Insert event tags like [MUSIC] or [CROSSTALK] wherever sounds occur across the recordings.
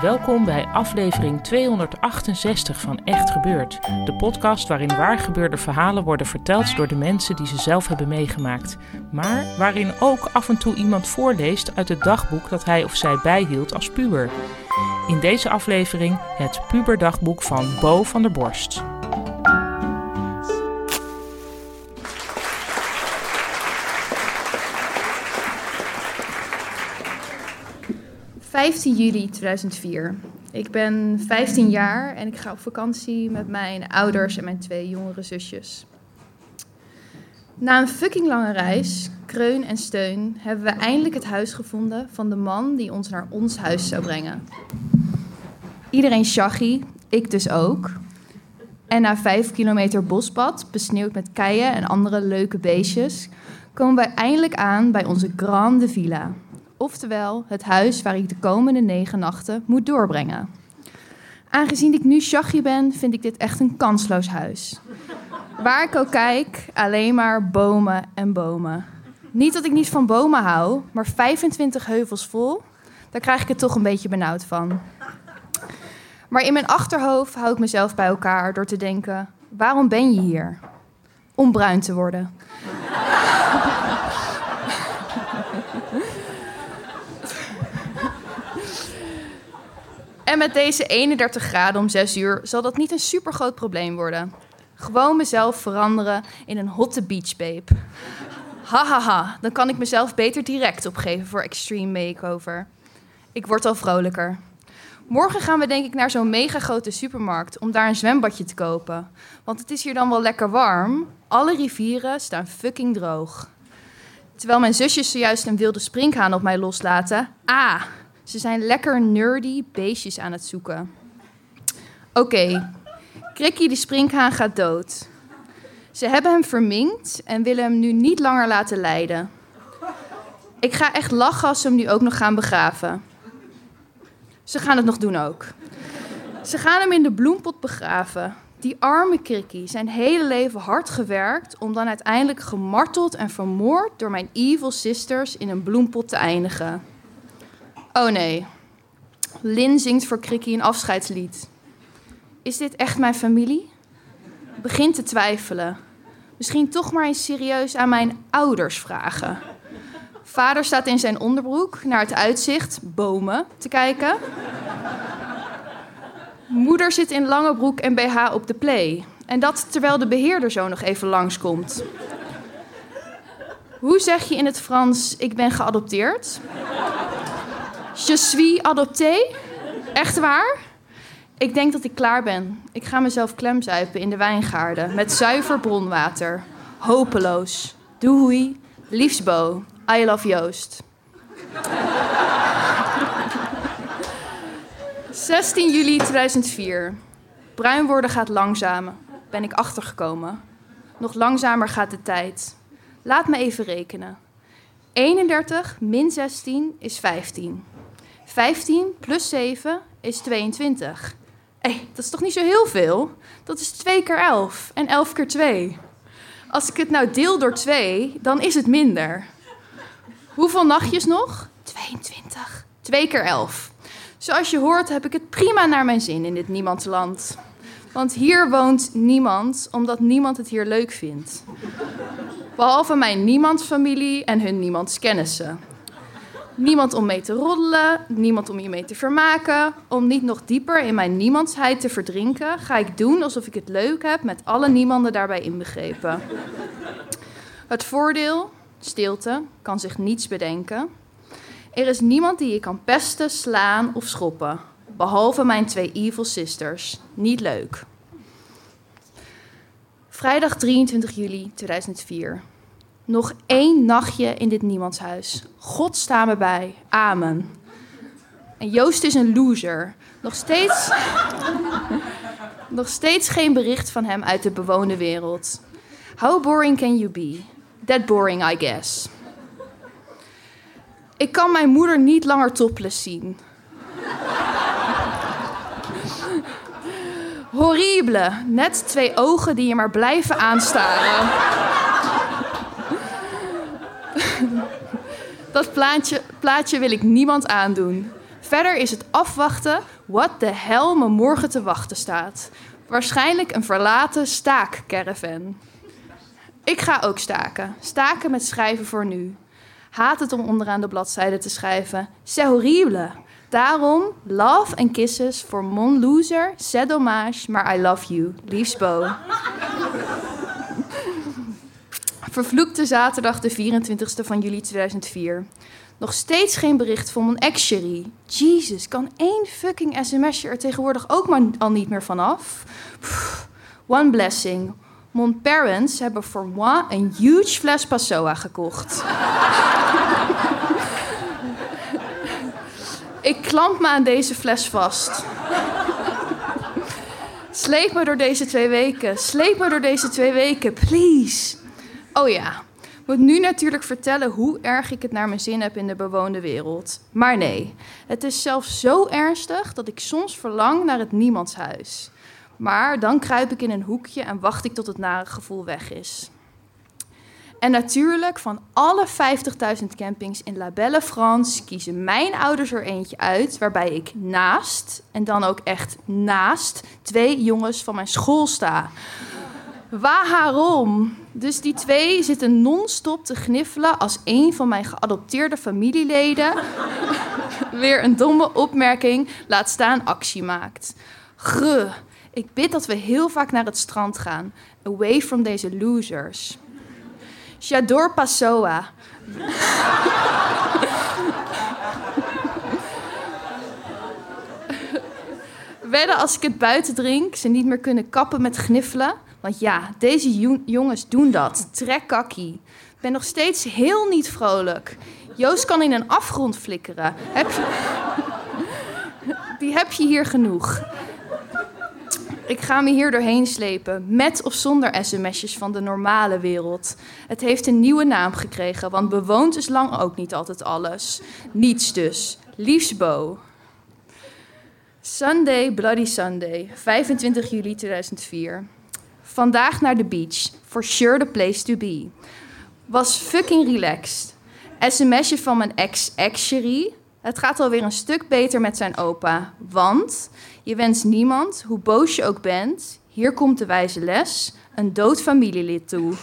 Welkom bij aflevering 268 van Echt Gebeurd. De podcast waarin waargebeurde verhalen worden verteld door de mensen die ze zelf hebben meegemaakt. Maar waarin ook af en toe iemand voorleest uit het dagboek dat hij of zij bijhield als puber. In deze aflevering het puberdagboek van Bo van der Borst. ...15 juli 2004. Ik ben 15 jaar en ik ga op vakantie met mijn ouders en mijn twee jongere zusjes. Na een fucking lange reis, kreun en steun... ...hebben we eindelijk het huis gevonden van de man die ons naar ons huis zou brengen. Iedereen shaggy, ik dus ook. En na vijf kilometer bospad, besneeuwd met keien en andere leuke beestjes... ...komen wij eindelijk aan bij onze grande villa... Oftewel, het huis waar ik de komende negen nachten moet doorbrengen. Aangezien ik nu shaggy ben, vind ik dit echt een kansloos huis. Waar ik ook kijk, alleen maar bomen en bomen. Niet dat ik niet van bomen hou, maar 25 heuvels vol, daar krijg ik het toch een beetje benauwd van. Maar in mijn achterhoofd hou ik mezelf bij elkaar door te denken: waarom ben je hier? Om bruin te worden. En met deze 31 graden om 6 uur zal dat niet een supergroot probleem worden. Gewoon mezelf veranderen in een hotte beach babe. Hahaha, ha, ha. dan kan ik mezelf beter direct opgeven voor extreme makeover. Ik word al vrolijker. Morgen gaan we denk ik naar zo'n mega grote supermarkt om daar een zwembadje te kopen. Want het is hier dan wel lekker warm. Alle rivieren staan fucking droog. Terwijl mijn zusjes zojuist een wilde sprinkhaan op mij loslaten. Ah, ze zijn lekker nerdy beestjes aan het zoeken. Oké, okay. Krikkie de sprinkhaan gaat dood. Ze hebben hem verminkt en willen hem nu niet langer laten lijden. Ik ga echt lachen als ze hem nu ook nog gaan begraven. Ze gaan het nog doen ook. Ze gaan hem in de bloempot begraven. Die arme Krikkie, zijn hele leven hard gewerkt om dan uiteindelijk gemarteld en vermoord door mijn evil sisters in een bloempot te eindigen. Oh nee. Lin zingt voor Krikkie een afscheidslied. Is dit echt mijn familie? Begint te twijfelen. Misschien toch maar eens serieus aan mijn ouders vragen. Vader staat in zijn onderbroek naar het uitzicht, bomen, te kijken. Moeder zit in lange broek en BH op de play. En dat terwijl de beheerder zo nog even langskomt. Hoe zeg je in het Frans: ik ben geadopteerd? Je suis adopté? Echt waar? Ik denk dat ik klaar ben. Ik ga mezelf klemzuipen in de wijngaarden met zuiver bronwater. Hopeloos. Doei. Liefsbo. I love Joost. 16 juli 2004. Bruin worden gaat langzamer. Ben ik achtergekomen. Nog langzamer gaat de tijd. Laat me even rekenen. 31 min 16 is 15. 15 plus 7 is 22. Hé, dat is toch niet zo heel veel? Dat is 2 keer 11 en 11 keer 2. Als ik het nou deel door 2, dan is het minder. Hoeveel nachtjes nog? 22. 2 keer 11. Zoals je hoort heb ik het prima naar mijn zin in dit niemandsland. Want hier woont niemand omdat niemand het hier leuk vindt. Behalve mijn niemandsfamilie en hun niemandskennissen. Niemand om mee te roddelen, niemand om je mee te vermaken. Om niet nog dieper in mijn niemandsheid te verdrinken, ga ik doen alsof ik het leuk heb met alle niemanden daarbij inbegrepen. Het voordeel, Stilte, kan zich niets bedenken. Er is niemand die je kan pesten, slaan of schoppen. Behalve mijn twee evil sisters. Niet leuk. Vrijdag 23 juli 2004. Nog één nachtje in dit niemandshuis. God sta me bij. Amen. En Joost is een loser. Nog steeds, nog steeds geen bericht van hem uit de bewoonde wereld. How boring can you be? That boring, I guess. Ik kan mijn moeder niet langer topless zien. Horrible. Net twee ogen die je maar blijven aanstaren. Dat plaatje, plaatje wil ik niemand aandoen. Verder is het afwachten wat de hel me morgen te wachten staat. Waarschijnlijk een verlaten staakcaravan. Ik ga ook staken. Staken met schrijven voor nu. Haat het om onderaan de bladzijde te schrijven. C'est horrible. Daarom love en kisses voor mon loser, c'est dommage, maar I love you. Liefst Bo. Vervloekte zaterdag de 24e van juli 2004. Nog steeds geen bericht van mijn ex-cherie. Jesus, kan één fucking sms'je er tegenwoordig ook maar al niet meer vanaf? Pff, one blessing. Mon parents hebben voor moi een huge fles Passoa gekocht. [LAUGHS] Ik klamp me aan deze fles vast. Sleep me door deze twee weken. Sleep me door deze twee weken, please. Oh ja, moet nu natuurlijk vertellen hoe erg ik het naar mijn zin heb in de bewoonde wereld. Maar nee, het is zelfs zo ernstig dat ik soms verlang naar het niemandshuis. Maar dan kruip ik in een hoekje en wacht ik tot het nare gevoel weg is. En natuurlijk, van alle 50.000 campings in La Belle France kiezen mijn ouders er eentje uit waarbij ik naast, en dan ook echt naast, twee jongens van mijn school sta. Waarom? Dus die twee zitten non-stop te gniffelen als een van mijn geadopteerde familieleden [LAUGHS] weer een domme opmerking, laat staan actie maakt. Gruh. Ik bid dat we heel vaak naar het strand gaan. Away from deze losers. J'adore Passoa. [LAUGHS] Wedden als ik het buiten drink, ze niet meer kunnen kappen met gniffelen. Want ja, deze jo- jongens doen dat. Trek kakkie. Ben nog steeds heel niet vrolijk. Joost kan in een afgrond flikkeren. Heb je... [LAUGHS] Die heb je hier genoeg. Ik ga me hier doorheen slepen, met of zonder sms'jes van de normale wereld. Het heeft een nieuwe naam gekregen, want bewoond is lang ook niet altijd alles. Niets dus. Liefsbo. Sunday, Bloody Sunday, 25 juli 2004. Vandaag naar de beach. For sure the place to be. Was fucking relaxed. SMS'je van mijn ex-ex-cherie. Het gaat alweer een stuk beter met zijn opa. Want je wenst niemand, hoe boos je ook bent, hier komt de wijze les, een dood familielid toe. [LAUGHS]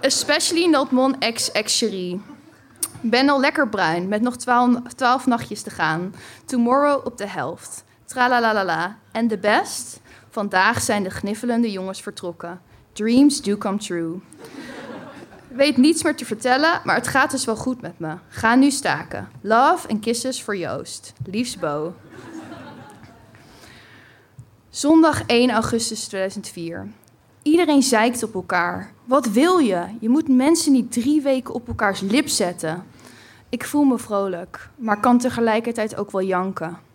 Especially not mon ex-ex-cherie. Ben al lekker bruin, met nog twaalf nachtjes te gaan. Tomorrow op de helft. Tralalalala. En de best? Vandaag zijn de gniffelende jongens vertrokken. Dreams do come true. Weet niets meer te vertellen, maar het gaat dus wel goed met me. Ga nu staken. Love en kisses voor Joost. Liefst Bo. Zondag 1 augustus 2004. Iedereen zeikt op elkaar. Wat wil je? Je moet mensen niet drie weken op elkaars lip zetten. Ik voel me vrolijk, maar kan tegelijkertijd ook wel janken.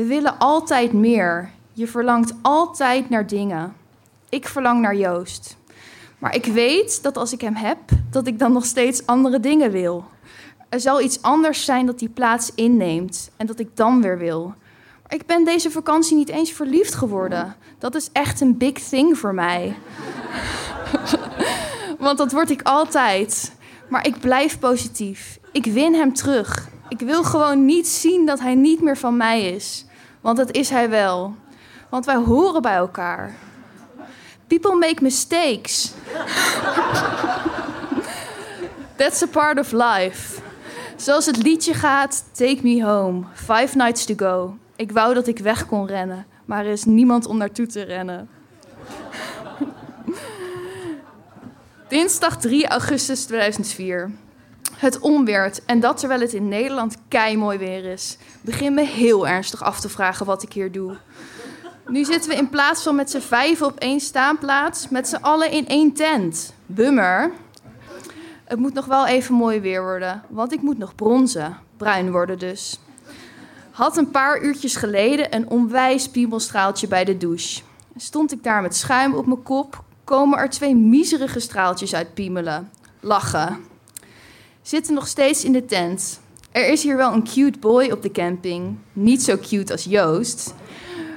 We willen altijd meer. Je verlangt altijd naar dingen. Ik verlang naar Joost. Maar ik weet dat als ik hem heb, dat ik dan nog steeds andere dingen wil. Er zal iets anders zijn dat die plaats inneemt en dat ik dan weer wil. Ik ben deze vakantie niet eens verliefd geworden. Dat is echt een big thing voor mij. [LAUGHS] Want dat word ik altijd. Maar ik blijf positief. Ik win hem terug. Ik wil gewoon niet zien dat hij niet meer van mij is. Want dat is hij wel. Want wij horen bij elkaar. People make mistakes. [LAUGHS] That's a part of life. Zoals het liedje gaat, Take Me Home, Five Nights to Go. Ik wou dat ik weg kon rennen, maar er is niemand om naartoe te rennen. [LAUGHS] Dinsdag 3 augustus 2004. Het onweert, en dat terwijl het in Nederland mooi weer is. Begin me heel ernstig af te vragen wat ik hier doe. Nu zitten we in plaats van met z'n vijven op één staanplaats, met z'n allen in één tent. Bummer. Het moet nog wel even mooi weer worden, want ik moet nog bronzen. Bruin worden dus. Had een paar uurtjes geleden een onwijs piemelstraaltje bij de douche. Stond ik daar met schuim op mijn kop, komen er twee miserige straaltjes uit piemelen. Lachen. Zitten nog steeds in de tent. Er is hier wel een cute boy op de camping. Niet zo cute als Joost.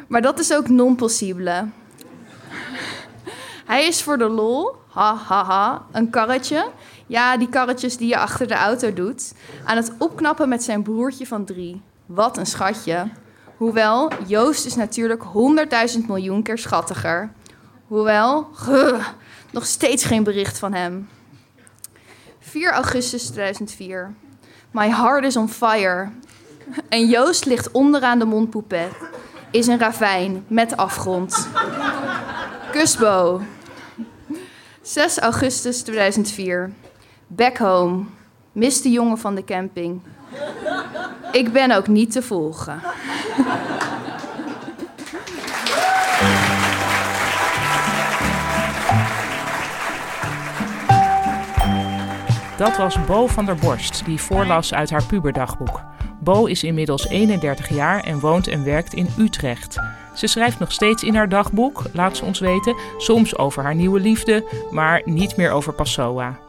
Maar dat is ook non-possible. Hij is voor de lol, ha ha ha, een karretje. Ja, die karretjes die je achter de auto doet. Aan het opknappen met zijn broertje van drie. Wat een schatje. Hoewel, Joost is natuurlijk honderdduizend miljoen keer schattiger. Hoewel, [LAUGHS] nog steeds geen bericht van hem. 4 augustus 2004. My heart is on fire. En Joost ligt onderaan de Montpoupet. Is een ravijn met afgrond. Kusbo. 6 augustus 2004. Back home. Mis de jongen van de camping. Ik ben ook niet te volgen. Dat was Bo van der Borst, die voorlas uit haar puberdagboek. Bo is inmiddels 31 jaar en woont en werkt in Utrecht. Ze schrijft nog steeds in haar dagboek, laat ze ons weten, soms over haar nieuwe liefde, maar niet meer over Passoa.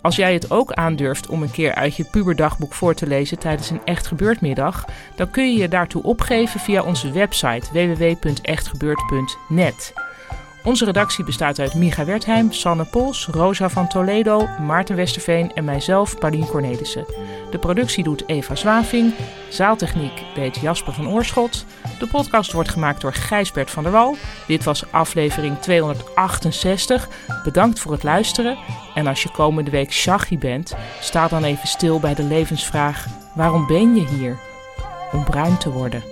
Als jij het ook aandurft om een keer uit je puberdagboek voor te lezen tijdens een Echt Gebeurd-middag, dan kun je je daartoe opgeven via onze website www.echtgebeurd.net. Onze redactie bestaat uit Micha Wertheim, Sanne Pols, Rosa van Toledo, Maarten Westerveen en mijzelf, Paulien Cornelissen. De productie doet Eva Zwaving, zaaltechniek deed Jasper van Oorschot. De podcast wordt gemaakt door Gijsbert van der Wal. Dit was aflevering 268. Bedankt voor het luisteren. En als je komende week shaggy bent, sta dan even stil bij de levensvraag: waarom ben je hier? Om bruin te worden.